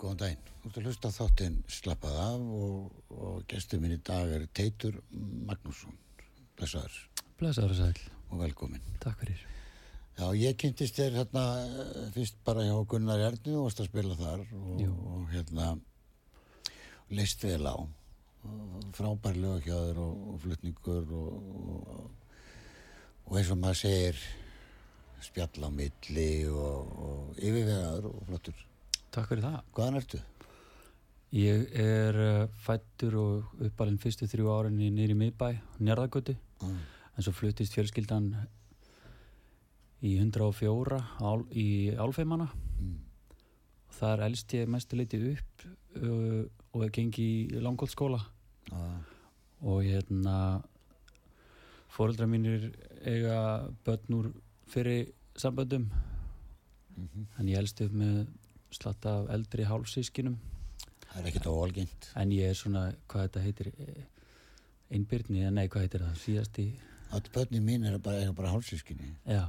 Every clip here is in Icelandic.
Góðan daginn. Þú ert að hlusta þáttinn slappað af og, og gestur minn í dag er Teitur Magnússon. Blesaður. Blesaður sæl. Og velkomin. Takk fyrir. Já, ég kynntist þér hérna fyrst bara hjá Gunnar Erni og varst að spila þar og, og hérna leist vel á. Frábær lögahjáður og, og flutningur og eins og maður segir spjall á milli og yfirvegaður og flottur. Takk fyrir það. Hvaðan ertu? Ég er uh, fættur og uppalinn fyrstu þrjú árinni nýri miðbæ, Njarðagötu, Ah, en svo fluttist fjölskyldan í 104 ál, í Álfeimana mm, þar elst ég mestu leiti upp uh, og ég gengi í langkóldskóla ah, og hérna fóreldra mínir eiga börn úr fyrir samböndum. Mhm. en ég elst upp með slatta af eldri hálfsískinum Það er ekkert óalgengt. en ég er svona, hvað þetta heitir eh, einbyrni, nei hvað heitir það síðast í, Öll börnin mín er bara, bara hálfsískinni. já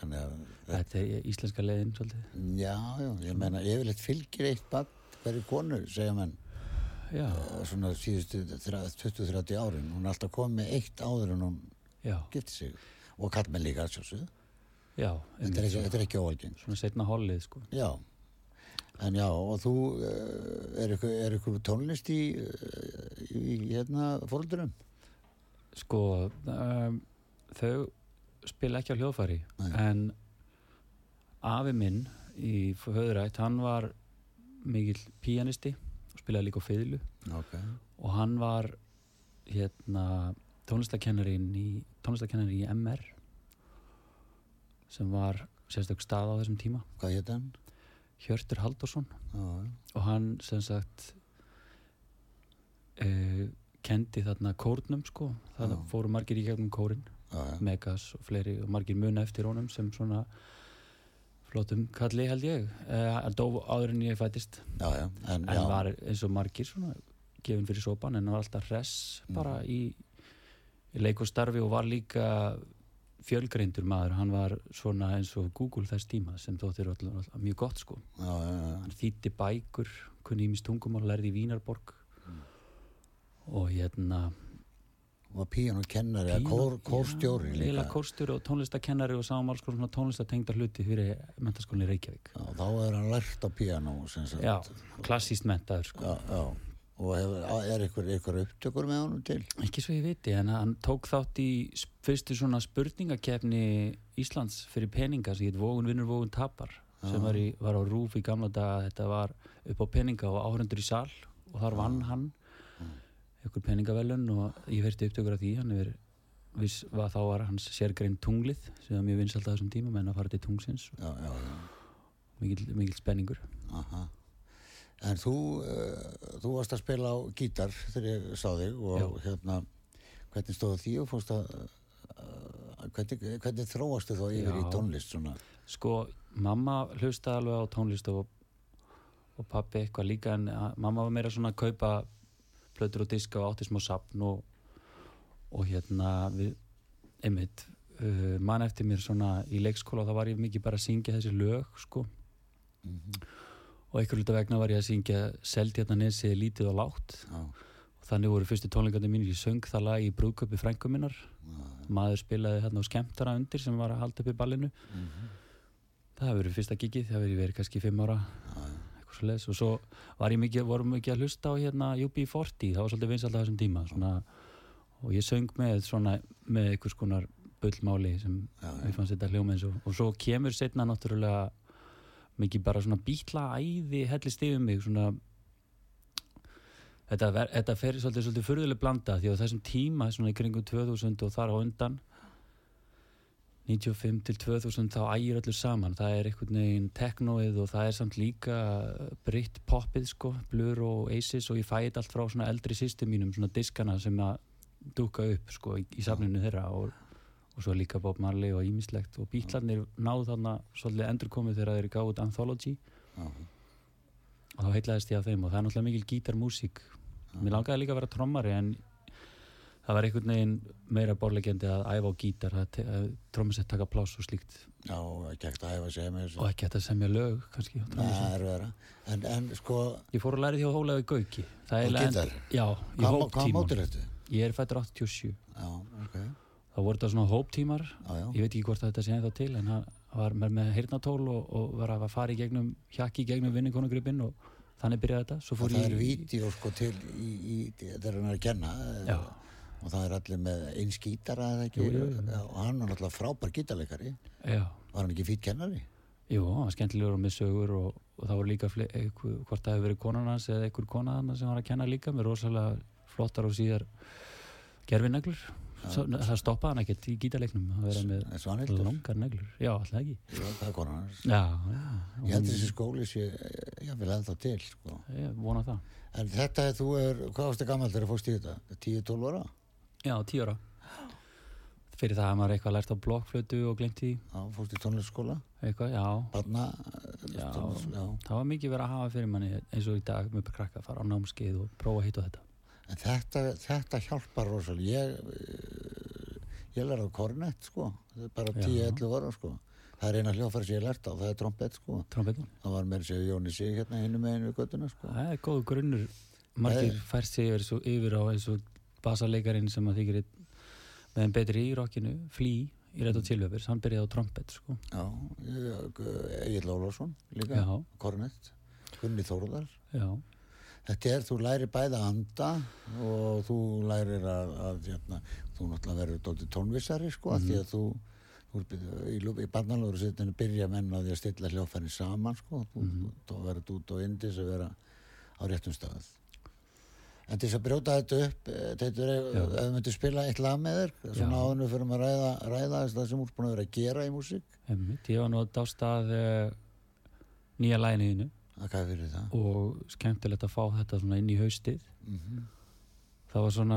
Þannig að, þetta er íslenska leiðin svolítið, já, já, ég meina, yfirleitt fylgir eitt barn hverju konu, segja menn, já, eh, svona síðustu 20-30 árin. Hún er alltaf komið eitt áður en hún gifti sig. Og kall með líka, er svona, þetta er ekki óalgengt. svona setna hollið sko Já, en já, og þú, uh, er ykkur, tónlist í, uh, í hérna fóröldurum? sko, um, þau spila ekki á hljóðfæri Nei. en afi minn í höðurætt, hann var mikill píanisti og spilaði líka á fiðlu Ok. og hann var hérna tónlistakennarin í tónlistakennarin í MR sem var sérstök stað á þessum tíma Hvað hétt hann? Hjörtur Haldursson og hann sem sagt uh, kendi þarna kórnum sko. Það fóru margir í gegnum kórin já, já. Megas og fleiri og margir muna eftir honum sem svona flottum kalli held ég. Uh, dó áður en ég fættist já. En, en var eins og margir svona gefin fyrir sopan en var alltaf hress Mm. bara í, í leik og starfi og var líka fjölgreindur maður, hann var svona eins og Google þess tíma sem þóttir mjög gott sko já, já, já. hann þýtti bækur, kunni ímist tungumál lærði í Vínarborg Mm. og hérna Og kór, kórstjóri líka. Kórstjóri og tónlistakennari og sáum alls konar svona tónlistatengdar hluti fyrir mentaskólinni Reykjavík Já, þá er hann lært á píanó, sem sagt. Já, klassíst mentaður sko. Og er ykkur upptökur með honum til? Ekki svo ég viti, en hann tók þátt í fyrstu svona spurningakefni Íslands fyrir peninga sem heit Vógun vinnur, Vógun tapar sem var, í, var á rúf í gamla daga. Þetta var upp á peninga og áhörundur í sal og þar vann hann ykkur peningavelun og ég verði upptökur af því. Hann er viss, var, þá var hans sérgrein tunglið sem var mjög vinsalt að þessum tíma menn að fara til tungsins Já, já, já. mikil, mikil spenningur. Aha. En þú, uh, þú varst að spila á gítar þegar ég sá þig og Já. hérna, hvernig stóðu því og fórst að, uh, hvernig, hvernig þróastu þá yfir í Já. tónlist svona? sko, mamma hlustaði alveg á tónlist og, og pappi eitthvað líka en að, mamma var meira svona að kaupa plötur og diska og átti smá sapn og, og hérna við, einmitt uh, mann eftir mér svona í leikskóla þá var ég mikið bara að syngja þessi lög sko og einhver hluta vegna var ég að syngja Seldjarna nesið lítið og lágt. Já, og þannig voru fyrstu tónleikandi mínir ég söng það lag í brúðköpi frængu minnar. Maður spilaði hérna á skemmtara undir sem var að halda upp í ballinu það hefur verið fyrsta gigið, það hefur verið kannski fimm ára leis og svo mikið, vorum mikið að hlusta á hérna UB40, það var svolítið vinsalt á þessum tíma svona, og ég söng með svona, með einhvers konar bullmáli sem Já, já. ég fannst þetta hljóma eins og, og svo kemur setna náttúrulega mikið bara svona bítla æði hellist yfir mig svona þetta, ver, þetta fer svolítið, svolítið furðuleg blanda því á þessum tíma svona í kringum 2000 og þar á undan 95 til 2000 þá ægir öllu saman. Það er einhvern veginn teknóið og það er samt líka britt poppið sko, Blur og Aces og ég fæ þetta allt frá svona eldri systum mínum svona diskana sem að dúka upp sko í, í safninu þeirra og, og svo líka Bob Marley og ímislegt og bítlarnir náðu þarna svolítið endurkomið þegar þeir gáðu út Anthology. Já, og þá heitlaðist ég af þeim. Og það er náttúrulega mikil gítarmúsík. Mér langaði líka að vera trommari en það var einhvern veginn meira borlegjandi að æfa á gítar. Að, trommusett taka pláss og slíkt. Já, ekki ekkert að æfa þessu. og ekki hægt að semja lög kannski vera. En, en sko, ég fór að læra því á Hólaði Gauki Á gítar? já, í hvað, mótur þetta? ég er fættur 87 Já, ok. Þá voru þetta svona hóptímar Já, já. ég veit ekki hvort þetta sé ennþá til en hann var með, heyrnatól og, og var að fara í gegnum hjakki í gegnum vinninkonugrippin og þannig byrjaði þetta svo fór það ég er vídeo sko til í, í, þetta er hann að kenna Já. og það er allir með eins gítara Jú, jú, jú. Og hann er náttúrulega frábær gítarleikari já, var hann ekki fýtt kennari? Jú, hann var skemmtilegur og með sögur og, og það voru líka hvort það hefur verið konan hans eða einhver kona hann sem var að kenna líka með rosalega flottar og síðar gerfineglur Svo, það stoppaði hann ekkert í gítarleiknum að vera með langar neglur já, alltaf ekki já, það konan hans. já, já, Ég held þessi skóli sé, ég vil ennþá til, sko. ég vona það En þetta er, þú er, hvað varstu gammal þegar þú fórst í þetta? 10-12 ára? já, tíu ára fyrir það að maður eitthvað lært á blokkflötu og glemt í Já, fórst í tónlistskóla? eitthvað, já, Barna? Já. það var mikið verið að hafa fyrir manni eins og í dag með krakka að fara á námskeið og prófa hitt og þetta En þetta, þetta hjálpar rosalega. Ég, ég lærði kornett, sko. Bara Já. 10-11 ára, sko. Það er eina hljófæri sem ég lærði á, það er trompett, sko. trombetin Það var meira sér Jóni Sig hérna hinn með einu göttuna, sko. Það er góð grunnur margir Nei. fært sig yfir, svo, yfir á eins og basaleikarin sem að þykir einn- með þeim betri í rockinu Flea í Red og Tilvefur, hann byrjaði á trompet sko. Já, Egil Ólafsson líka, kornett. Gunni Þórðar. já, Þetta er, þú lærir bæði að anda og þú lærir að, að hérna, þú náttúrulega verður dóttir tónvissari sko, mm því að þú, þú er, í, í barnalögur setinu byrja menn á því að stilla hljófæri saman sko, þú, þú verður út og indis að vera á réttum stað. En til þess að brjóta þetta upp, eh, þetta er, Já. ef þú myndir spila eitt lag með þér, svona Já. áðurnu fyrir að ræða, ræða það sem þú er búin að vera að gera í músík, ég var nú að dástað uh, nýja læniðinu og skemmtilegt að fá þetta inn í haustið. Mm það var svona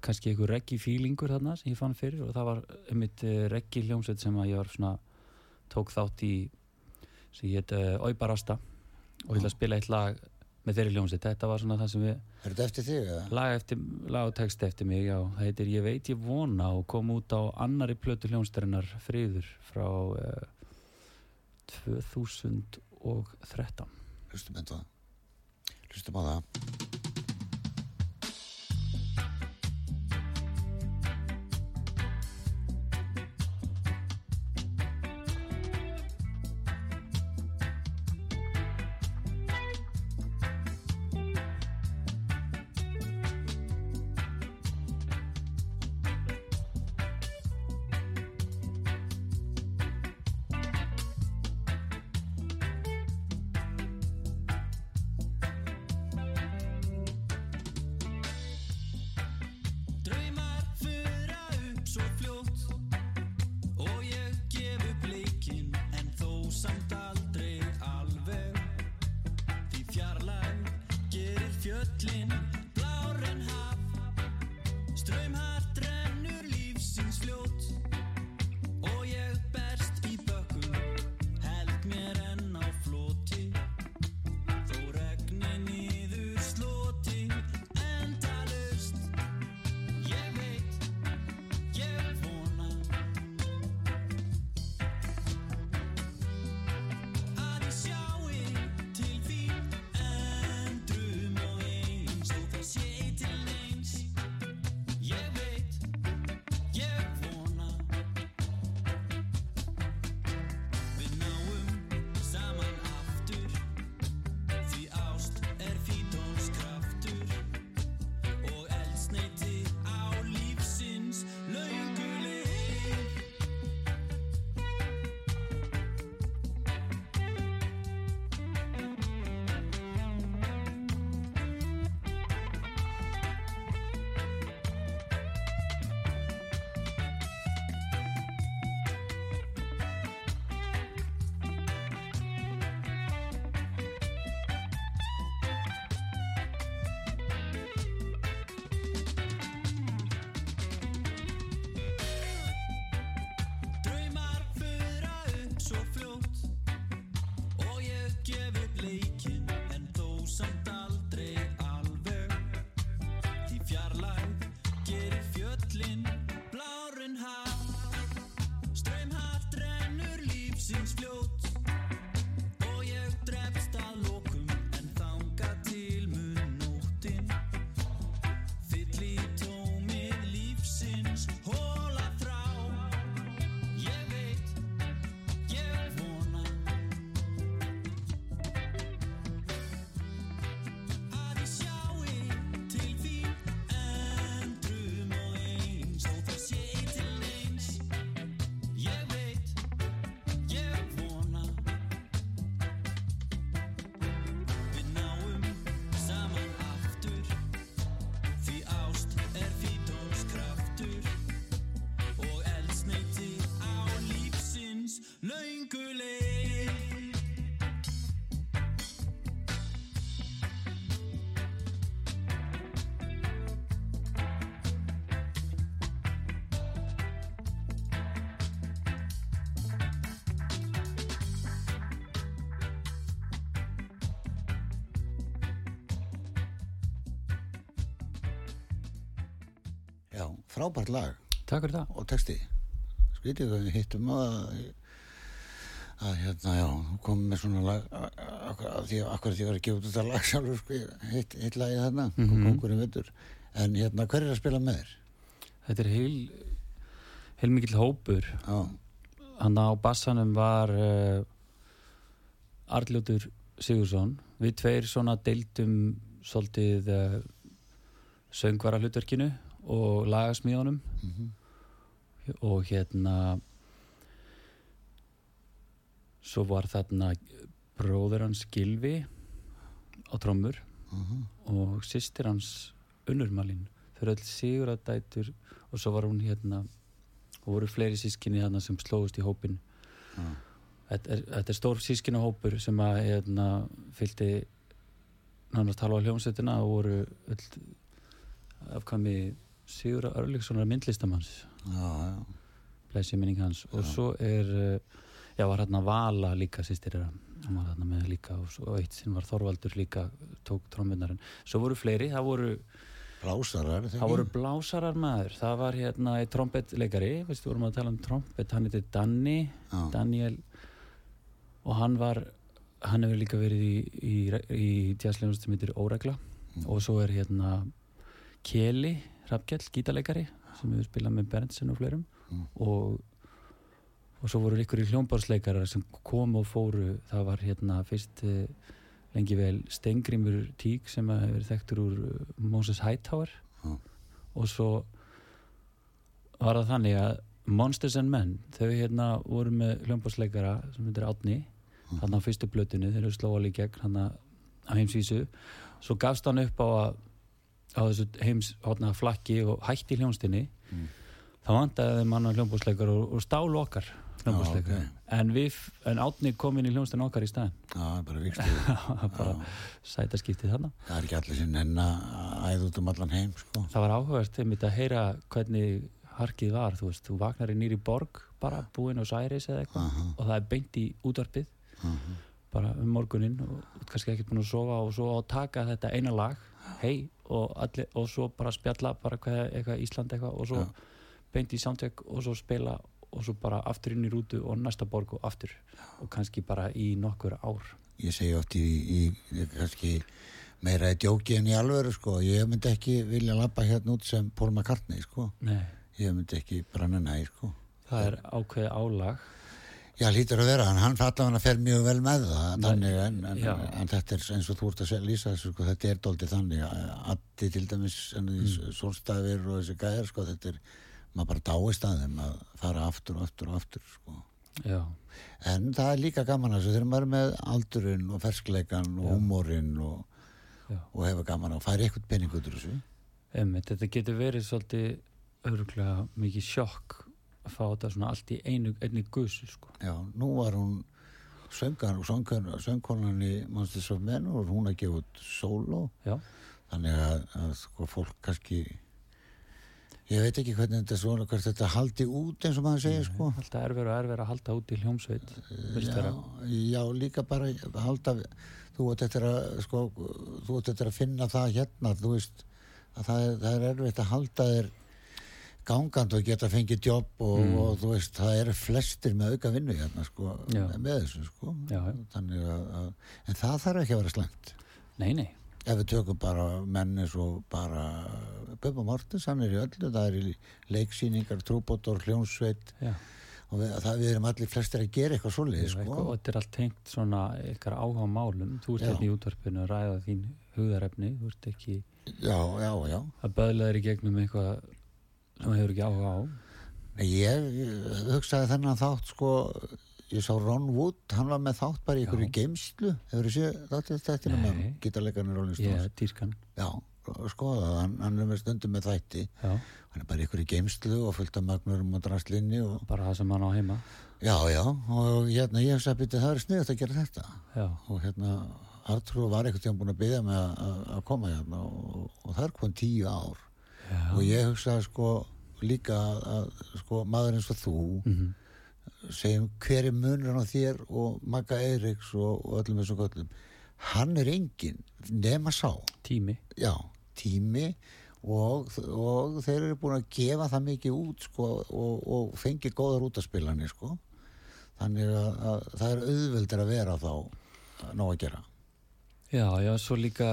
kannski einhver reggi fílingur þarna sem ég fann fyrir og það var einmitt uh, reggi hljómsveit sem að ég var svona tók þátt í sem ég heit Óibarasta og ég ætla að spila eitt lag með þeirri hljómsveit. Þetta var svona það sem við Er þetta eftir þig eða? lag, eftir, lag og text eftir mig já, það heitir Ég veit ég vona og kom út á annari plötu hljómsdarinnar friður frá uh, 2013 Hlustum þetta. Hlustum á það. Draumar upp Já, frábært lag Takk fyrir það. og texti skrítið hvað við hittum að að hérna, já, komum með svona lag a- a- akkur því því ég var að gefa út þetta lag sjálfur sko, hitt, hitt lagið þarna mm Mhm. kongurinn veitur en hérna, hver er að spila með þér? Þetta er heil, heil mikill hópur. Já, Hann á bassanum var uh, Arljótur Sigursson. Við tveir svona deildum svolítið uh, söngvara hlutverkinu og lagasmíðunum Mhm. og hérna svo var þarna bróður hans Gilvi á trommur Mhm. og sýstir hans Unnurmalín þau eru öll siguradætur og svo var hún hérna og voru fleiri sískinni hérna sem slóðust í hópin Já. þetta er, þetta er stór sískinni hópur sem að hérna fylgdi nánast halva hljómsveitina og voru öll afkvæmi Sigur Örlíkssonar myndlistamanns blessi minning hans. Og Já. svo er uh, já var hérna Vala líka sýstir þeirra. Hún var hérna með líka og, svo, og eitt sinn var Þorvaldur líka tók trommunarinn svo voru fleiri, það voru Blásarar, er það voru blásarar maður. Það var hérna eitt trombetleikari veistu, vorum að tala um trombet, hann heitir Danni Já. Daniel. Og hann var hann hefur líka verið í, í, í jazzlegunst sem heitir Óregla. Mm. og svo er hérna Keli Hrafgjall, gítarleikari sem hefur spilað með Berntsen og fleirum Mm. og og svo voru ykkur í hljómbársleikarar sem kom og fóru það var hérna fyrst eh, lengi vel Stengrimur Tík sem hefur þekktur úr eh, Moses Hightower Já. og svo var það þannig að Monsters and Men þau hérna voru með hljómbársleikara sem heitir Átni Mhm. hann á fyrstu blötunni, þeir eru slóali gegn hann á heimsvísu svo gafst hann upp á að á þessu heims hotna flakki og hætti hljónstinni Mm. þá vandaði þeim annan hljómbúsleikar og, og stálu okkar hljómbúsleikar Já, ok. en, en Átni kom inn í hljónstin okkar í staðin Já, bara bara sæta skiptið þarna Það er ekki allir sem nenn að æða út um allan heim sko. það var áhugast einmitt að heyra hvernig harkið var, þú veist, þú vaknar í nýri borg bara búinn á Særis eða eitthvað Aha. og það er beint í útvarpið Mhm. bara um morguninn og kannski ekkert búin að sofa og svo að taka þetta eina lag hei og, allir, og svo bara spjalla bara hvað, eitthvað Ísland eitthvað og svo Já. beint í soundcheck og svo spila og svo bara aftur inn í rútu og næsta borg og aftur og kannski bara í nokkur ár Ég segi oft í, í, í kannski meira í djóki en í alvöru sko. Ég myndi ekki vilja labba hérna út sem Paul McCartney sko. Nei, Ég myndi ekki branna næ sko. það er ákveðið álag Já, lítur að vera, en hann allavega fer mjög vel með það, þannig, en, en, en þetta er eins og þú ert að lýsa þessu, sko, þetta er doldið þannig, Addi til dæmis, mm. sólstafir og þessi gæðar, sko, þetta er, maður bara dáist að þeim að fara aftur og aftur og aftur, sko. Já, En það er líka gaman þessu, þegar maður er með aldurinn og ferskleikan og húmórin og, og hefur gaman að færa eitthvað pening út úr þessu. einmitt, þetta getur verið svolítið örgulega mikið sjokk fá þetta svona allt í einu, einni gusu sko. Já, nú var hún söngan og söngkonan í Monsters of Men og hún að gefa út sóló. Já, þannig að, að sko, fólk kannski ég veit ekki hvernig þetta svona hvert þetta haldi út eins og maður segir sko. alltaf erfir og erfir að halda út í hljómsveit já, já, líka bara halda þú ert eftir að sko, þú ert eftir að finna það hérna þú veist að það er, það er erfitt að halda þér gangandi og geta fengið jobb og, Mm. og þú veist, það eru flestir með auka vinnu hérna sko, með þessu sko. Já, þannig að, að en það þarf ekki að vera slæmt. Nei, nei, ef við tökum bara menni svo bara Bubba Mortens, hann er í öllu það er í leiksýningar, trúbótor, hljónsveit já. Og við, það, við erum allir flestir að gera eitthvað svoleiði Sko. sko. og þetta er allt tengt svona ykkar áhuga málum. Þú ert hérna í útvarpinu að ræða þín hugðarefni þú ert ekki já, já, já. að böðla þér í gegnum eitthvað sem þú hefur ekki áhuga á. Ég, ég hugsaði þennan þátt sko ég sá Ron Wood, hann var með þátt bara í einhverju geimslu hefur þú séð þáttið þetta með gítarleikarnir Rolling Stones. er dýrskan já, skoða það, hann, hann er með stundum með þætti. Já, hann er bara í einhverju geimslu og fullt af magnurum og drastlinni og bara það sem hann á heima. Já, já, og hérna ég hef sagt að það er sniðast að gera þetta. Já, og hérna Artrú var einhvern tíðan búin að byggja mig að, koma hérna og, og það er kom tíu ár já, og ég hugsaði sko líka að, að sko maður eins og þú Mhm. segjum hver er munurinn á þér og Magga Eiríks og, og öllum þessum köllum hann er engin nema sá. Tími. Já, tími og, og þeir eru búin að gefa það mikið út sko, og, og fengi góðar útaspilanir sko. þannig að, að það er auðveldur að vera þá nóg að gera. Já, já, svo líka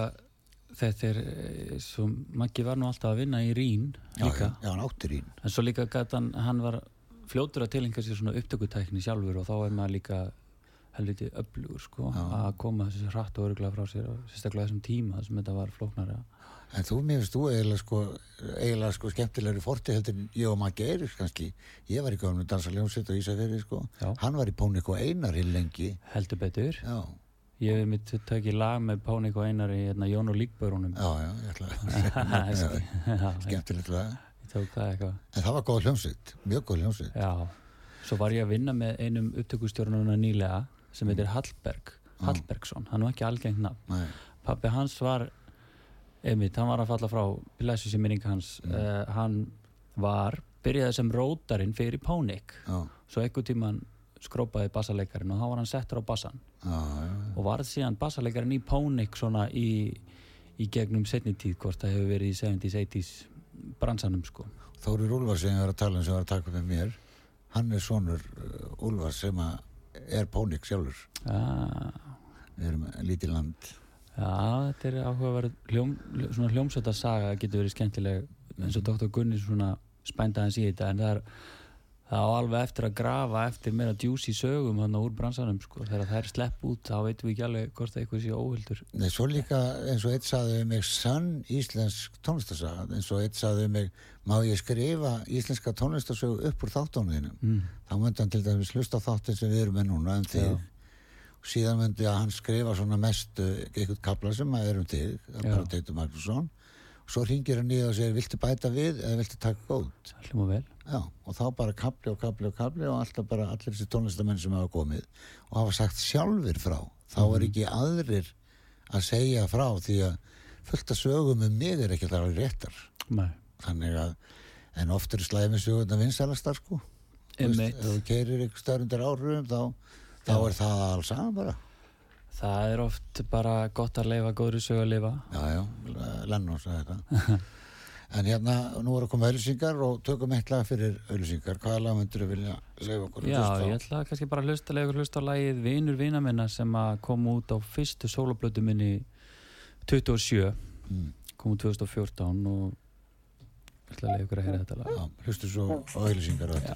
þetta er, eh, svo Maggi var nú alltaf að vinna í Rín líka, já, hann áttur ín en svo líka gæti hann, hann var fljótur að tilenga sér svona upptökutækni sjálfur og þá er maður líka helviti öflugur sko, Já. að koma þessu hratt og öruglega frá sér og sérstaklega þessum tíma sem þetta var flóknara En þú, mér finnst þú eiginlega sko, eiginlega sko skemmtilegri forti heldur ég og maður gerir kannski. Ég var í gömnu dansaljónsitt og Ísafjörði sko. Já. Hann var í Pónik og Einar hinn lengi. heldur betur Já, ég hef mitt tökið lag með Pánik og Einari hérna, Jón og Líkbörunum. Já, já, ég ætla Já, að skemmtilegt lag. ég tók það eitthvað. En það var góð hljómsitt, mjög góð hljómsitt. Já, svo var ég að vinna með einum upptökustjórnuna nýlega sem heitir Hallberg Hallbergsson, hann var ekki algengt nafn. Pappi hans var einmitt, hann var að falla frá blessu sem minning hans Mm. uh, hann var, byrjaði sem rótarinn fyrir já, svo einhver tíman skrópaði bassaleikarin og þá var hann settur á bassan. Já, já, og varð síðan bassaleikarin í Pónik svona í, í gegnum setni tíð hvort það hefur verið í 70s, 80s bransanum sko. Þóri Úlfar sem ég var að tala um sem var að taka með mér hann er sonur uh, Úlfar sem er Pónik sjálfur. Já, við erum lítið land. Já, þetta er áhugaverð hljóm, svona hljómsveita saga getur verið skemmtileg eins og Dr. Gunni svona spændaðins í þetta en það er það á alveg eftir að grafa eftir meira djúsi sögum hann úr bransanum sko. þegar það er slepp út þá veitum við ekki alveg hvort eitthvað sé óhildur Nei, svo líka eins og eitt saði um mig sann íslensk tónlistasaga eins og eitt saði um mig má ég skrifa íslenska tónlistasögu upp úr þáttónuðinum mm. þá myndi hann til dæmis hlusta þáttin sem við erum með núna um þig og síðan myndi að hann skrifa svona mestu eitthvað kapla sem að er um þig það Já. bara Teitur Magnússon og svo ringir hann niður og segir viltu bæta við eða viltu taka góð Já, og þá bara kapli og kapli og kapli og alltaf bara allir þessi tónlistamenn sem hafa komið og hafa sagt sjálfur frá. Þá er ekki aðrir að segja frá því að fullt að sögum um mig er ekki alveg réttar. Nei. þannig að en oft eru slæmi sögurna vinsalastar sko. Ef þú keirir ykkur stærundir árum þá, þá er það alls saman bara Það er oft bara gott að leifa góðri sög að lifa já, já, Lennon sagði þetta en hérna, nú er að koma auðlýsingar og tökum eitt lag fyrir auðlýsingar hvaða lag myndur við vilja segja okkur að Já, hlusta á? ég ætla kannski bara að hlusta leikur hlusta á lagið Vinur vina minna sem að kom út á fyrstu sólablötu minni 27 Mm. kom út 2014 og ég ætla að leiða ykkur að heyra þetta lag Já, hlustu svo á auðlýsingar og Já.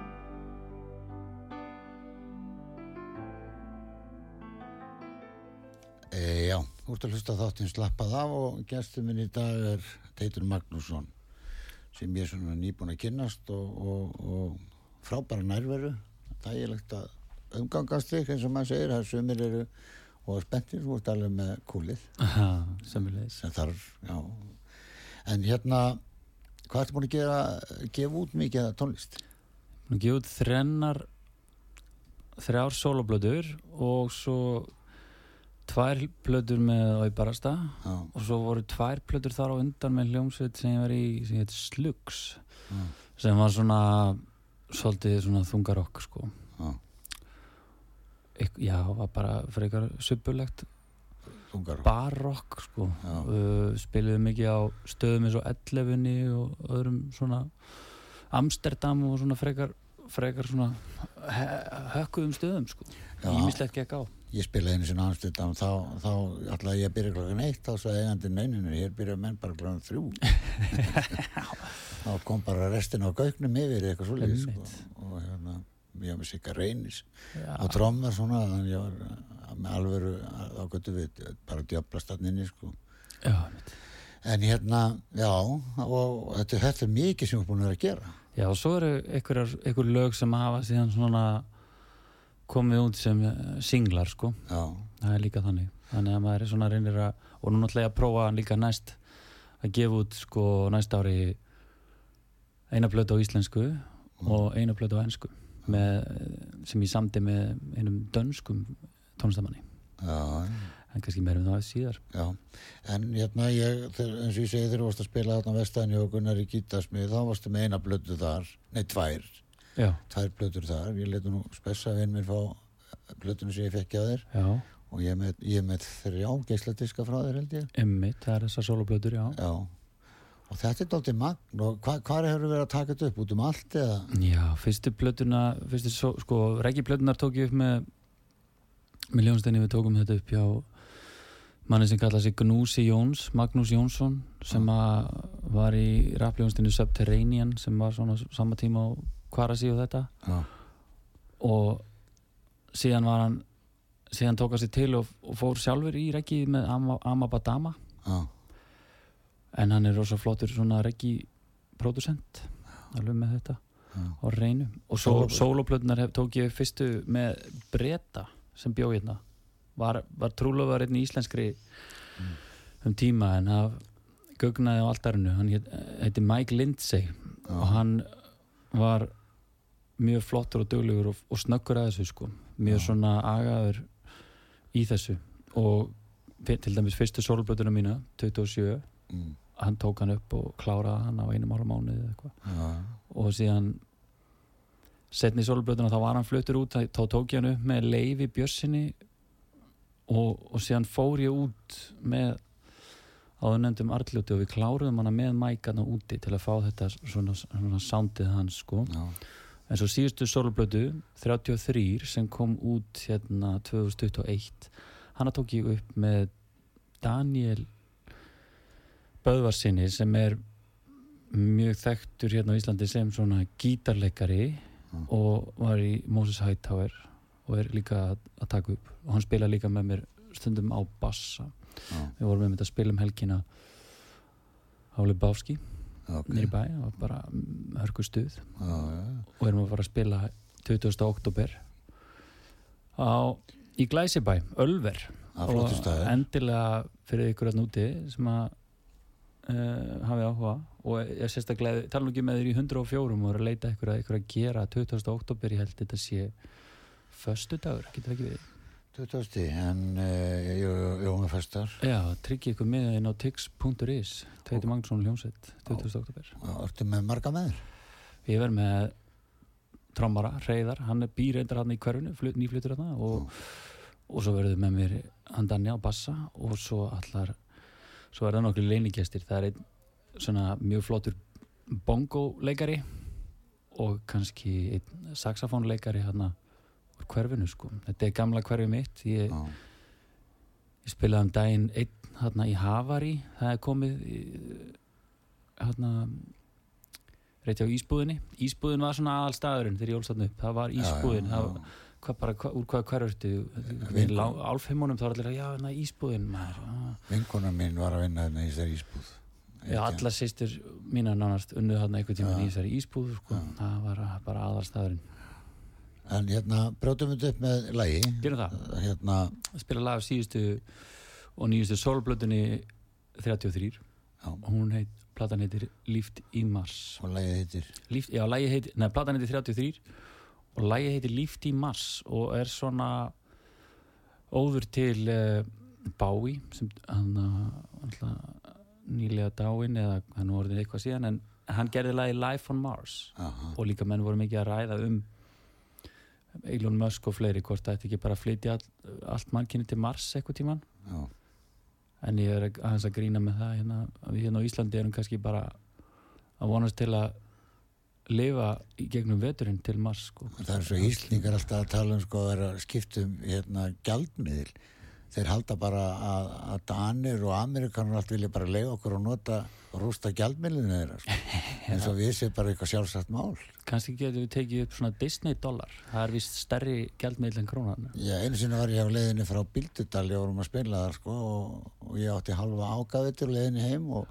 þú ert að hlusta þáttinn slappað af og gestur minn í dag er Teitur Magnússon sem ég er svona nýbúin að kynnast og, og, og frábæra nærveru þægilegt að umgangast þig eins og maður segir, það sumir eru og spenntir, þú ert alveg með kúlið Semmulegis. sem þarf, já en hérna, hvað ertu búin að gera gefa út mikið af tónlist? Nú gefið út þrennar þrjár soloblöður og svo tvær plötur með Óibarasta Já, og svo voru tvær plötur þar á undan með hljómsveit sem ég var í sem heit Slugs já, sem var svona svolítið svona þungarokk sko. Já, Ek, já, var bara frekar suppulegt þungar barokk sko. Uh, spiluðu mikið á stöðum eins og Ellefunni og öðrum svona Amsterdam og svona frekar frekar svona hökkuðum stöðum sko. Ímislegt gekk á ég spilaði einu sinni Amsterdam þá, þá ætlaði ég að byrja klokkan eitt þá sagði eigandi neyninu, hér byrja menn bara klokkan þrjú þá kom bara restin á gaugnum yfir eitthvað svolítið sko. Og hérna, ég var með sikka reynis já, og trommar svona þannig ég var með alvöru þá göttu við bara djöflast hann inni sko. en hérna, já og þetta, þetta er mikið sem við erum búin að vera að gera já, og svo eru einhver lög sem hafa síðan svona komið út sem eh, singlar sko. Já, það er líka þannig. Þannig að maður er svona reynir að og nú náttúrulega að prófa líka næst að gefa út sko næst ári eina blötu á íslensku og eina blötu á ennsku með, sem ég samdi með einum dönskum tónlistamanni. Já, en kannski meira um það síðar. Já. En hérna ég, eins og ég segi þegar þú varst að spila þarna vestæðinni og Gunnar í gítasmið þá varstu með eina blötu þar, nei tvær já, tvær blötur þar, ég letu nú spessa vinn mér fá blötunum sem ég fekk á þér. Já, og ég er með, ég er með þrjá geisladiska frá þér held ég. Emmitt, það er þessar soloblötur, já. Já, og þetta er dálítið magn. Og hva, hvað hefur verið að taka þetta upp? Út um allt eða, Já, fyrstu svo, sko, reggi plötunar tók ég upp með með ljónsteinni við tókum þetta upp hjá manni sem kallaði sig Gnúsi Jóns Magnús Jónsson sem var í rappljónsteinni Subterranean sem var svona sama tíma á Kvarasi og þetta? Já, og síðan var hann síðan tók hann sér til og, og fór sjálfur í reggi með Ama- Amabadama. Já, en hann er rosa flottur svona reggi producent alveg með þetta. Já, og svo Sóloplötur. sóloplötunar hef, tók ég fyrstu með Breta sem bjó hérna. Var, var trúlofar einn í íslenskri um tíma en það gögnaði á altarinu. Hann heit, heiti Mike Lindsay. Og hann var mjög flottur og duglegur og, og snöggur að þessu sko. Mjög Já. svona agaður í þessu. Og til dæmis fyrstu sóloplötuna mína 27, mm, hann tók hann upp og kláraði hann á einum ára mánuði já, og síðan setni í sólblötuna þá var hann fluttur út þá tók ég hann upp með leifi bjössinni og, og síðan fór ég út með áðurnendum artljóti og við kláruðum hana með mækana úti til að fá þetta svona, svona soundið hans sko. Já, en svo síðustu sólblötu 33 sem kom út hérna 2021 hana tók ég upp með Daniel Böðvarsinni sem er mjög þekktur hérna á Íslandi sem svona gítarleikari Mm. og var í Moses Hightower og er líka að, taka upp. Og hann spila líka með mér stundum á bassa. Já, við vorum með þetta að spila um helgina á Lebowski ok. nýri bæ, var bara hörku stuð. Og erum að fara að spila 20. oktober á, í Glæsibæ, Ölver. Er staður. endilega fyrir ykkur að núti sem að uh, hafi áhuga. Og ég gleði, tala nú ekki með þér í 104 og er að leita ykkur að, ykkur að gera 20. oktober, ég held þetta sé föstu dagur, getur það ekki við 20. en uh, jú, með festar. Já, tryggi ykkur með inn á tix.is Tveiti Magnússon Ljónsveit 20. oktober og ertu með marga með þér? Ég verð með trommara, Reyðar, hann er býr reyndar hann í hverfinu, flut, nýflutur hann og, og svo verður með mér hann Danja á bassa og svo allar svo er það nokkru leinigestir það er einn svona mjög flottur bongo-leikari og kannski einn saxofónleikari hann úr hverfinu sko. Þetta er gamla hverfi mitt. Ég, ég spilaði um daginn einn hann í Havari. Það er komið hann rétti á Ísbúðinni. Ísbúðin var svona aðal staðurinn þegar ég ólst upp. Það var Ísbúðin. Já, já, það, já. hvað bara, hvað, úr hvað hverfurtu Vinkona. álfheimunum þá var allir að já, na, Ísbúðin ah. Vinkona mín var að vinna þarna í þessari ísbúð. já, allar sýstur mínar nánast unnuð þarna einhvern tíma í þessari Ísbúð sko. það var bara aðal staðurinn En hérna, brjótum við upp með lægi. gerum það, Hérna, spila lag af síðustu og nýjustu solblötunni 33 já, hún heit, platan heitir Líft í Mars. Og lægið heitir? Líft, já, lagi heitir, neða, platan heitir 33 og lagi heitir Líft í Mars og er svona óður til uh, Bái sem hann uh, nýlega dáin eða hann orðin eitthvað síðan en hann gerði lagi Life on Mars. Aha. og líka menn voru mikið að ræða um Elon Musk og fleiri hvort það ætti ekki bara að flytja all, allt mannkinni til Mars eitthvað tíman Já, en ég er aðeins að grína með það hérna, við hérna á Íslandi erum kannski bara að vonast til að lifa í gegnum veturinn til Mars sko. það er svo íslningar alltaf að tala um sko að vera skiptum hérna gjaldmiðil. Þeir halda bara að, að Danir og Amerikanur allt vilja bara leiða okkur og nota og rústa gjaldmiðlinu þeirra. En svo við séum bara eitthvað sjálfsagt mál. kannski getum við tekið upp svona Disney dólar það er vist stærri gjaldmiðl en krónan Já, einu sinni var ég á leiðinni frá Bíldudal, ég vorum að spila þar sko og, og ég átti halva ágavitur leiðinni heim og,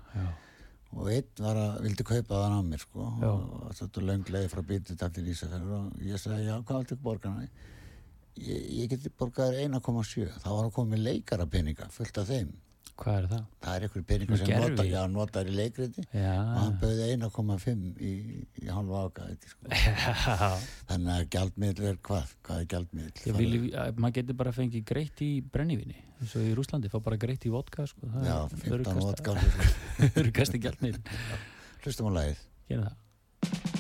og einn var að, vildi kaupa þann á mér sko Já. og þetta löng leið frá Bíldudal til Ísafjörður og ég sagði, já, hvað viltu borga hana? Ég, ég geti borgað þér 1,7 þá var að koma leikara peninga, fullt af þeim hvað er það? það er einhverjum peningar sem nota, já, notar í leikriti og hann Já, bauði 1,5 í, í halva ágaviti sko. þannig að gjaldmiðl er hvað? Hvað er vil, maður getur bara fengið greitt í brennivíni eins og í Rúslandi, fá bara greitt í vodka sko. það Já, er 15 öruggasta- vodka sko. öruggasti gjaldmiðl Hlustum á lagið gerum það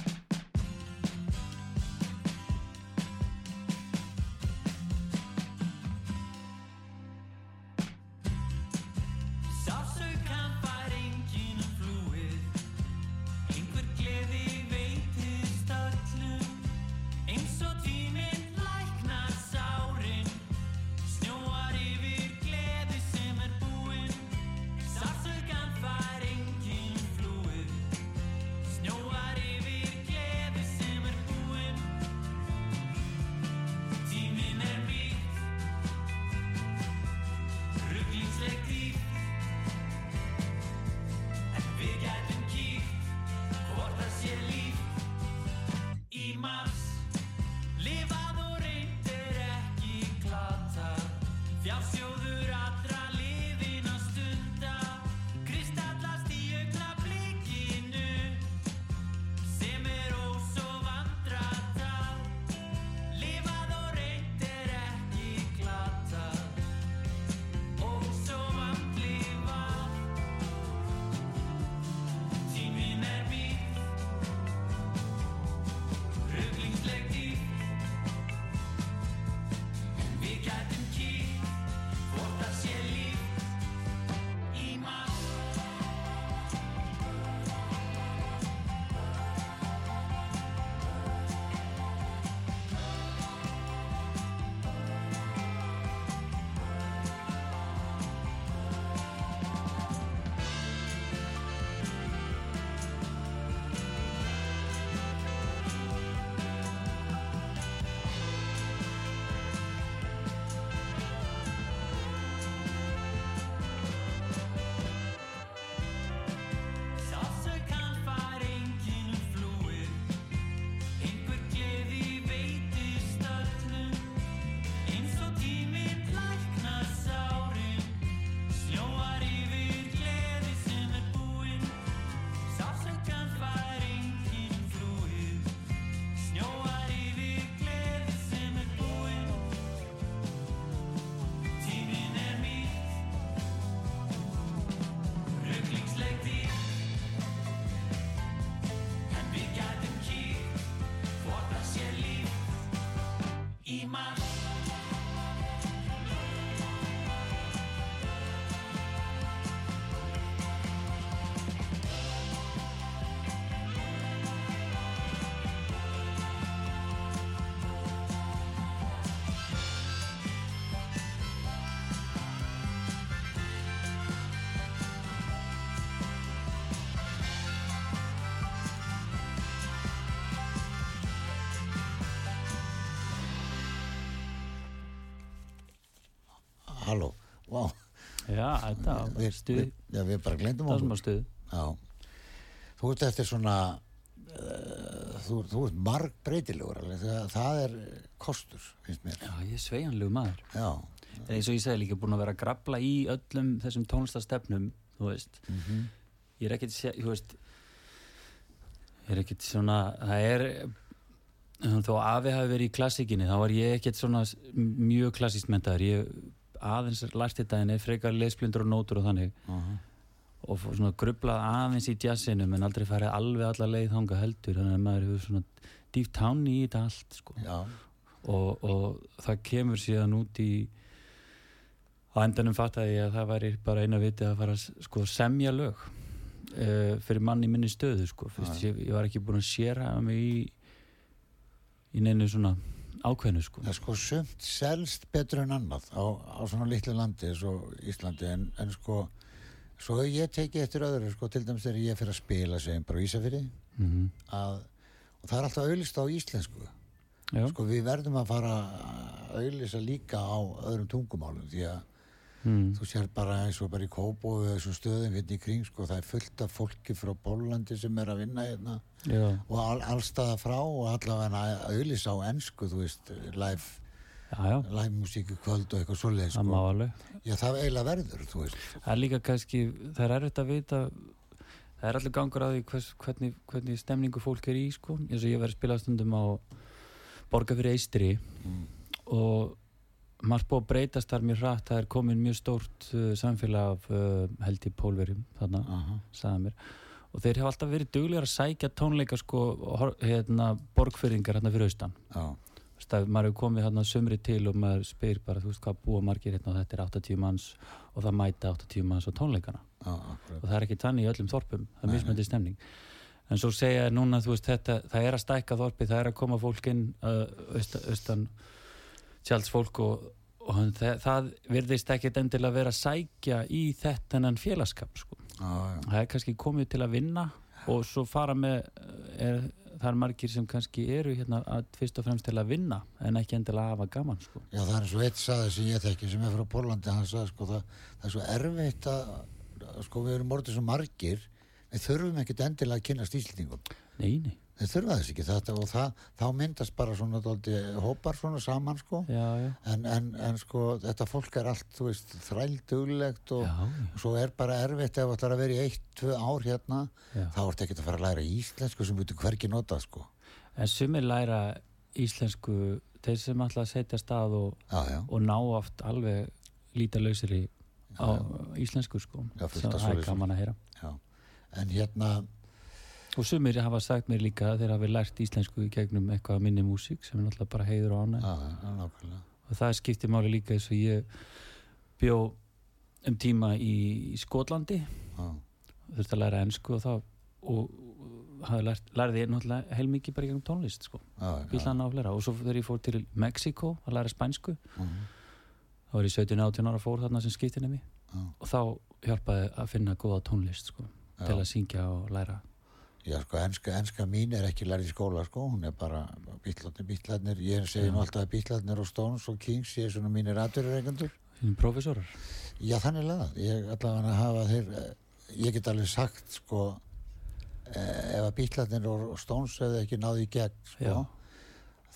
my Já, þetta var við, stuð. við, já, við bara glendum Það sem okkur. var stuð. Já, þú ert eftir svona, uh, þú, þú ert marg breytilegur alveg, það, það er kostur, finnst mér. Já, ég er sveianlegu maður. Já, En eins og ég segi líka búin að vera að grafla í öllum þessum tónlistastefnum þú veist. Mhm. ég er ekkert þú veist ég er ekkert svona það er þó afi hafi verið í klassikinni þá var ég ekkert svona mjög klassíst mentaður ég aðeins lært þetta en frekar lesblindur og nótur og þannig. Uh og fór svona grublað aðeins í jazzinu en aldrei farið alveg alla leið þanga heldur þannig að maður hefur svona dýft tán í þetta allt sko. Og, og það kemur síðan út í á endanum fattaði ég að það væri bara eina viti að fara að sko, semja lög uh, fyrir mann í minni stöðu sko. Fyrst, ég, ég var ekki búin að séra mig í í neinu svona ákveðnu sko. það er sko sumt selst betur en annað á, á svona litlu landi eins og Íslandi en, en sko svo hef ég tekið eftir öðru sko til dæmis þegar ég fyrir að spila segjum bara á Ísafirði. Mm að og það er alltaf auðlist á íslensku. Já, sko við verðum að fara að auðlista líka á öðrum tungumálum því að mm, þú sér bara eins og bara í Kópó og þessum stöðum hérna í kring sko það er fullt af fólki frá Pólandi sem er að vinna hérna já, og all, allstaða frá og allavega að auðlista á ensku þú veist live, live músíku kvöld og eitthvað svoleið það má sko. alveg já það eiginlega verður þú veist það er líka kannski, það er erfitt að vita það er allir gangur að því hvers, hvernig, hvernig stemningu fólk er í sko. eins og ég verið að spila stundum á borga fyrir eistri Mm. og margt búið að breytast þar mjög hratt, það er komin mjög stórt uh, samfélag af uh, held í pólverjum þarna, sagði mér. Og þeir hafa alltaf verið duglegar að sækja tónleika sko, hérna, borgfyrringar hérna fyrir austan. Veist, að maður hefur komið hérna sömri til og maður spyr bara, þú veist hvað búa margir hérna og þetta er 80 manns og það mæta 80 manns á tónleikana. Akkurat. Og það er ekki þannig í öllum þorpum. Það er Nei, mismöndi stemning. En svo segja núna, þú veist, þetta, það er að stækka þorpi, það er að koma fólk inn uh, austan, austan tjaldsfólk og, og það, það virðist ekkit endilega vera að sækja í þetta félagskap sko. já, það er kannski komið til að vinna og svo fara með er, það er margir sem kannski eru hérna að fyrst og fremst til að vinna en ekki endilega að hafa gaman sko. já það er eins og eitt saði sem ég þekki sem er frá Pólandi hann sagði sko það, það er svo erfitt að sko við erum orðið svo margir við þurfum ekkit endilega að kynast íslendingum nei, nei, við þurfum þess ekki. Þetta og það, þá myndast bara svona dóldi, hópar svona saman sko. Já, já, en, en, en sko þetta fólk er allt þú veist þrælduglegt og já, svo er bara erfitt ef það ætlar að vera í eitt, tvö ár hérna. Já. þá ertu ekkert að fara að læra íslensku sem þú hvergi nota sko. En sumir læra íslensku þeir sem ætla að setja stað og, og ná oft alveg lítalausir í íslensku sko. Það er gaman að heyra. Já. En hérna og sumir hafa sagt mér líka að þeir hafi lært íslensku í gegnum eitthvað minni músík sem er náttúrulega bara heiður og ánæg og það skiptir máli líka eins og ég bjó um tíma í, í Skotlandi. Já, þurfti að læra ennsku og þá og, hafi lært, lærði ég náttúrulega heilmikið bara gegnum tónlist sko, já, bílana og svo þegar ég fór til Mexiko að læra spænsku Mhm. þá var ég 17-18 ára fór þarna sem skiptinemi. Já. og þá hjálpaði að finna góða tónlist sko, Já. til að syngja og læra Já, sko, enska, enska mín er ekki lærið í skóla, sko, hún er bara bítlarnir, bítlarnir, ég segi nú alltaf að bítlarnir og Stones og Kings, ég er svona mínir aðurreikendur. Þínum profesorar Já, þannig laga, ég allavega að hafa þeir, eh, ég get alveg sagt, sko, eh, ef að bítlarnir og Stones hefði ekki náði í gegn, sko, Já.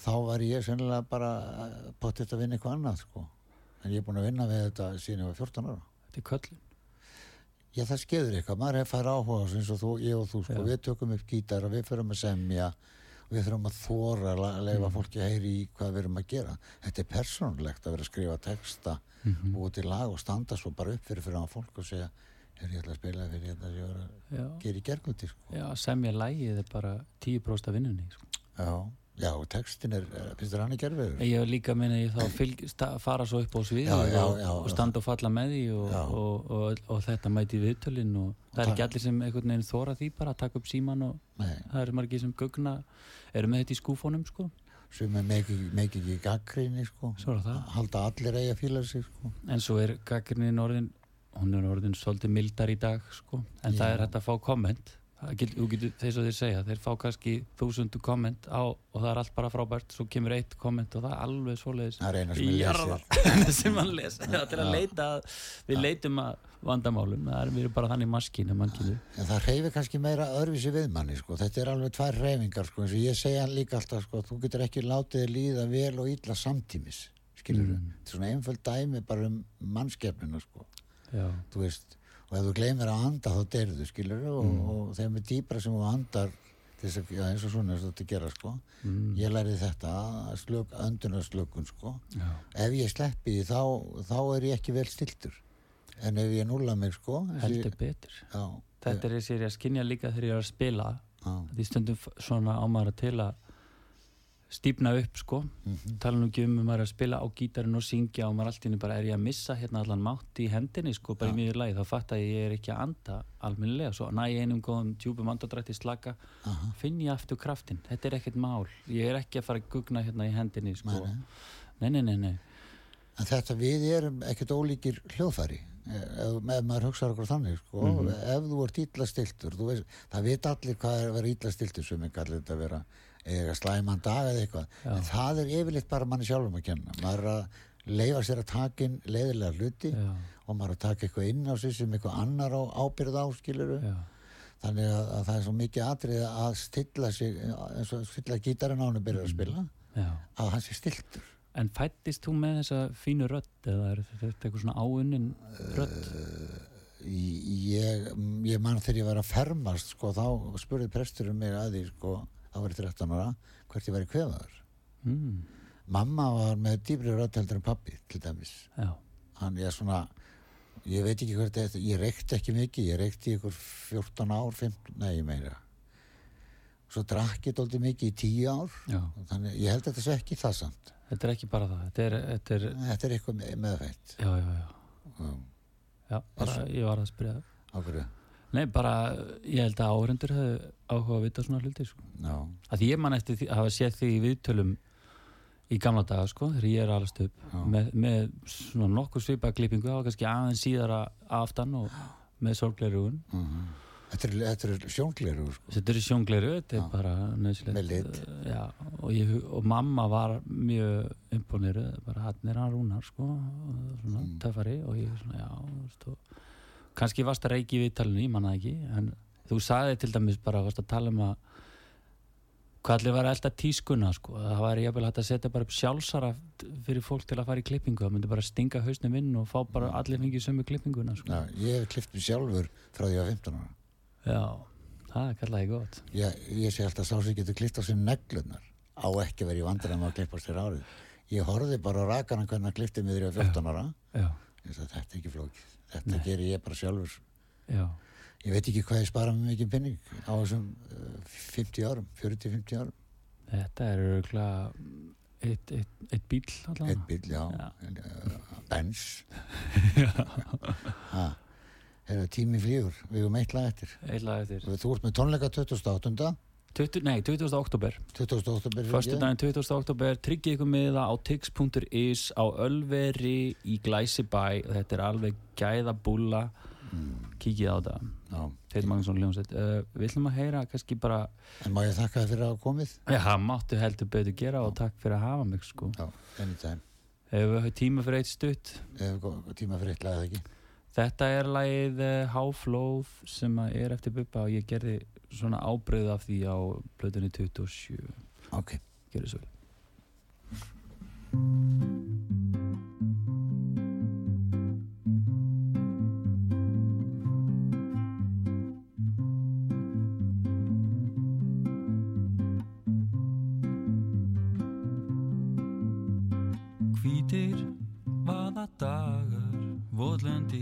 þá var ég sennilega bara potið að vinna eitthvað annað, sko. En ég er búin að vinna við þetta síðan ég var 14 ára. Þetta er köllin Já, það skeður eitthvað, maður er fær áhuga á eins og þú, ég og þú, sko, Já. við tökum upp gítar og við förum að semja við þurfum að þóra að leifa Mm. fólki að heyri í hvað við erum að gera. Þetta er persónulegt að vera að skrifa texta Mhm. og til lag og standa svo bara upp fyrir fyrir á fólk og segja, er ég ætla að spila fyrir þetta sem ég var að gera í gerguldi, sko. já semja lægið er bara 10% af vinnunni sko. Já, já, textin er, er- finnst þér hann í gerfiður? Ég hef líka minna ég þá fylg, fara svo upp á svið Já, já, já, og standa og falla með því og, og, og, og, þetta mæti viðtölin og það er það- ekki allir sem einhvern veginn þóra því bara að taka upp síman og Nei, það eru margir sem gugna eru með þetta í skúfónum sko sem er meiki ekki gaggrinni, sko. Er það. Halda allir eigi að fíla sig, sko. en svo er gaggrinin orðin hún er orðin svolítið mildar í dag sko en það Já. er hægt að fá komment Það get, þú getur, þeir segja, þeir fá kannski þúsundu komment á og það er allt bara frábært svo kemur eitt komment og það er alveg svoleiðis Það er eina sem ég Jarðar. lesir. Eina sem hann les það er til að leita að- við leitum að vandamálum það er við bara þannig maskínu það reyfir kannski meira öðruvísi við manni sko. Þetta er alveg tvær reyfingar sko. eins og ég segja líka alltaf sko, þú getur ekki látið þér líða vel og illa samtímis skilur Mm. Þetta er svona einföld dæmi bara um mannskepnina sko. þú veist og ef þú gleymir að anda þá deyrðu skilur og, Mm. og þeim er dýpra sem þú andar þess að, já, eins og svona eins og þetta gera sko. mm, ég lærði þetta að slök, öndunarslökun sko. já, ef ég sleppi því þá, þá er ég ekki vel stiltur en ef ég núla mig sko og heldur ég, betur. Já, þetta er þessi ég að skinja líka þegar ég er að spila. Já, því stundum svona á maður til að stípna upp sko. Mhm, tala nú ekki um að maður er að spila á gítarinn og syngja og maður allt í henni bara er ég að missa hérna allan mátt í hendinni sko bara í miður lagi. Þá fatt að ég er ekki að anda almennilega. Svo næ ég einum góðum djúpum andadrætti slaka. Aha, finn ég aftur kraftin, þetta er ekkert mál. Ég er ekki að fara að gugna hérna í hendinni sko. Nei, nei, nei, nei, nei. en þetta við erum ekkert ólíkir hljóðfæri ef, ef maður hugsaður okkur þannig sko, Mhm. ef þú ert illa stiltur þú veist, það veit allir hvað er að vera illa stiltur sem allir þetta að vera eða slæman dag eða eitthvað. Já. en það er yfirleitt bara manni sjálfum að kenna. Maður er að leifa sér að taka inn leiðilega hluti Já, og maður er að taka eitthvað inn á sig sem eitthvað annar á ábyrð á skiluru já, þannig að, að það er svo mikið atrið að stilla sig eins og stilla gítarinn á hann að byrja að spila já. að hann sé stiltur En fættist þú með þessa fínu rödd eða er þetta eitthvað svona áunnin rödd? ég, ég mann þegar ég var að fermast sko, þá spurði presturinn mig að því sko, þá var ég 13 ára. Hvert ég væri kvefaður Mm, mamma var með dýbri rödd heldur en pappi til dæmis. Já, hann er svona ég veit ekki hvert þetta, ég reykti ekki mikið ég reykti ykkur 14 ár 15, nei meira. Svo drakk ég dóldi mikið í 10 ár. Já. þannig ég held að þetta sé ekki það samt. Þetta er ekki bara það, þetta er, þetta er þetta er eitthvað með, meðfætt já, já, já, já, bara, ég var að spyrja það. ákveðu Nei, bara, ég held að áhrendur hefðu áhuga að vita svona hluti, sko. Að ég man eftir að hafa séð því í viðtölum í gamla daga, sko, þegar ég er alast upp, með, með svona nokkuð svipað klippingu, var kannski aðeins síðara aftan og með sorgleirugun. þetta er, þetta er sjóngleru sko. Þetta eru sjóngleiru, þetta er bara nöðsilegt. Og, ég, og mamma var mjög imponeru, bara hann er hann rúnar, sko, og svona Mm. töffari og ég svona, já, þú veist, og kannski varst að reiki við talinu, ég manna ekki, en þú sagði til dæmis bara, varst að tala um að hvað allir var elda tískuna, sko, að það væri jafnvel hægt að setja bara upp sjálfsara fyrir fólk til að fara í klippingu, það myndi bara stinga hausnum inn og fá bara allir fengið sömu klippinguna, sko. já, ég hef klift mig sjálfur frá því að 15 ára. Já, það er kallaði gott. ég, ég sé alltaf sá sem getur klift á sem neglunar á ekki verið vandræðum að klippa sér árið. Ég horfði bara á rakana hvernig hann mig þegar ég var 15 ára. Já, ég þetta er ekki flókið þetta Nei. gerir ég bara sjálfur já. ég veit ekki hvað ég spara með mikið penning á þessum uh, 50 árum 40-50 árum, Þetta er örgulega eitt, eitt, eitt bíl allavega. eitt bíl, já, Já. Benz ha, er tími flýgur við erum eitt lag eftir Eitthvað eftir. þú ert með tónleika 28. 20, nei, 20. oktober. 28. byrjun Förstu daginn 20. oktober. Tryggið ykkur með það á tix.is á Ölveri í Glæsibæ. Þetta er alveg gæða búla. Kíkið á þetta. já. Teit Magnússon Ljónsveit. Uh, við ætlum að heyra kannski bara, en má ég þakka þér fyrir að komið já, það máttu heldur betur gera og takk fyrir að hafa mig, sko. já, anytime Hefur við tíma fyrir eitt stutt? Ef gó- tíma fyrir eitt lag eða ekki Þetta er lagið uh, Háflóð sem er eftir Bubba og ég gerði svona ábreyð af því á plötunni 27 ok, Gjörðu svo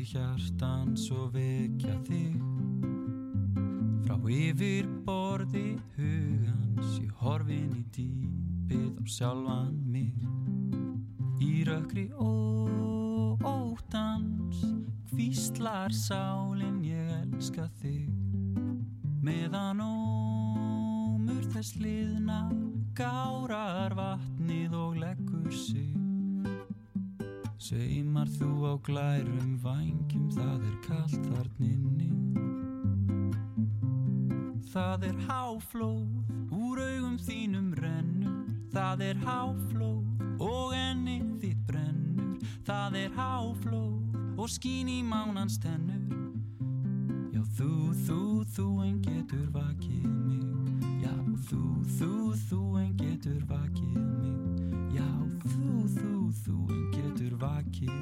votlendi hjartan svo vekja þig. Frá yfir borði hugans, ég horfin í dýpið á sjálfan mig. Í rökkri ó, óttans, hvíslar sálin ég elska þig. Meðan ómur þess liðna gárar vatnið og á glærum vængjum það er kallt þarninni það er háflóð Úr augum þínum rennur, það er háflóð Og ennið þitt brennur, það er háflóð Og skín í mánans tennur. Já, þú, þú, þú en getur vakið mig. Já, þú, þú, þú en getur vakið mig. Já, þú, þú, þú en getur vakið mig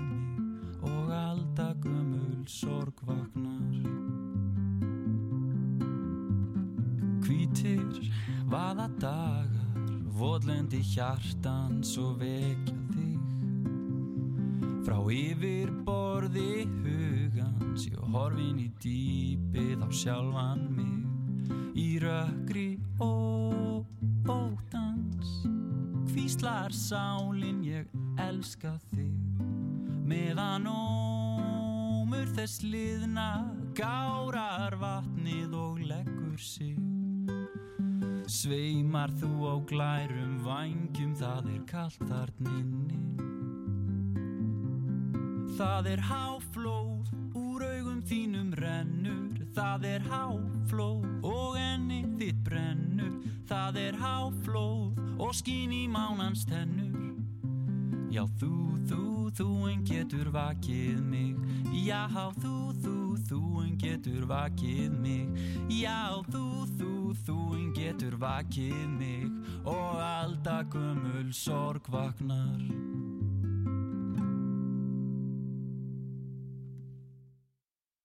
vaða dagar Votlendi hjartans og vekja þig. Frá yfir borði hugans Ég horfin í dýpið á sjálfan mig Í rökkri og ótans Hvíslar sálin ég elska þig. Meðan ómur þess liðna Gárar vatnið og leggur sig Sveimar þú á glærum vangjum Það er kallt þarninni Það er háflóð, úr augum þínum rennur. Það er háflóð og enni þitt brennur. Það er háflóð og skín í mánans tennur Já, þú, þú, þú en getur vakið mig. Já, þú, þú, þú en getur vakið mig. Já, þú, þú, þú en getur vakið mig. Og alltaf gömul sorg vaknar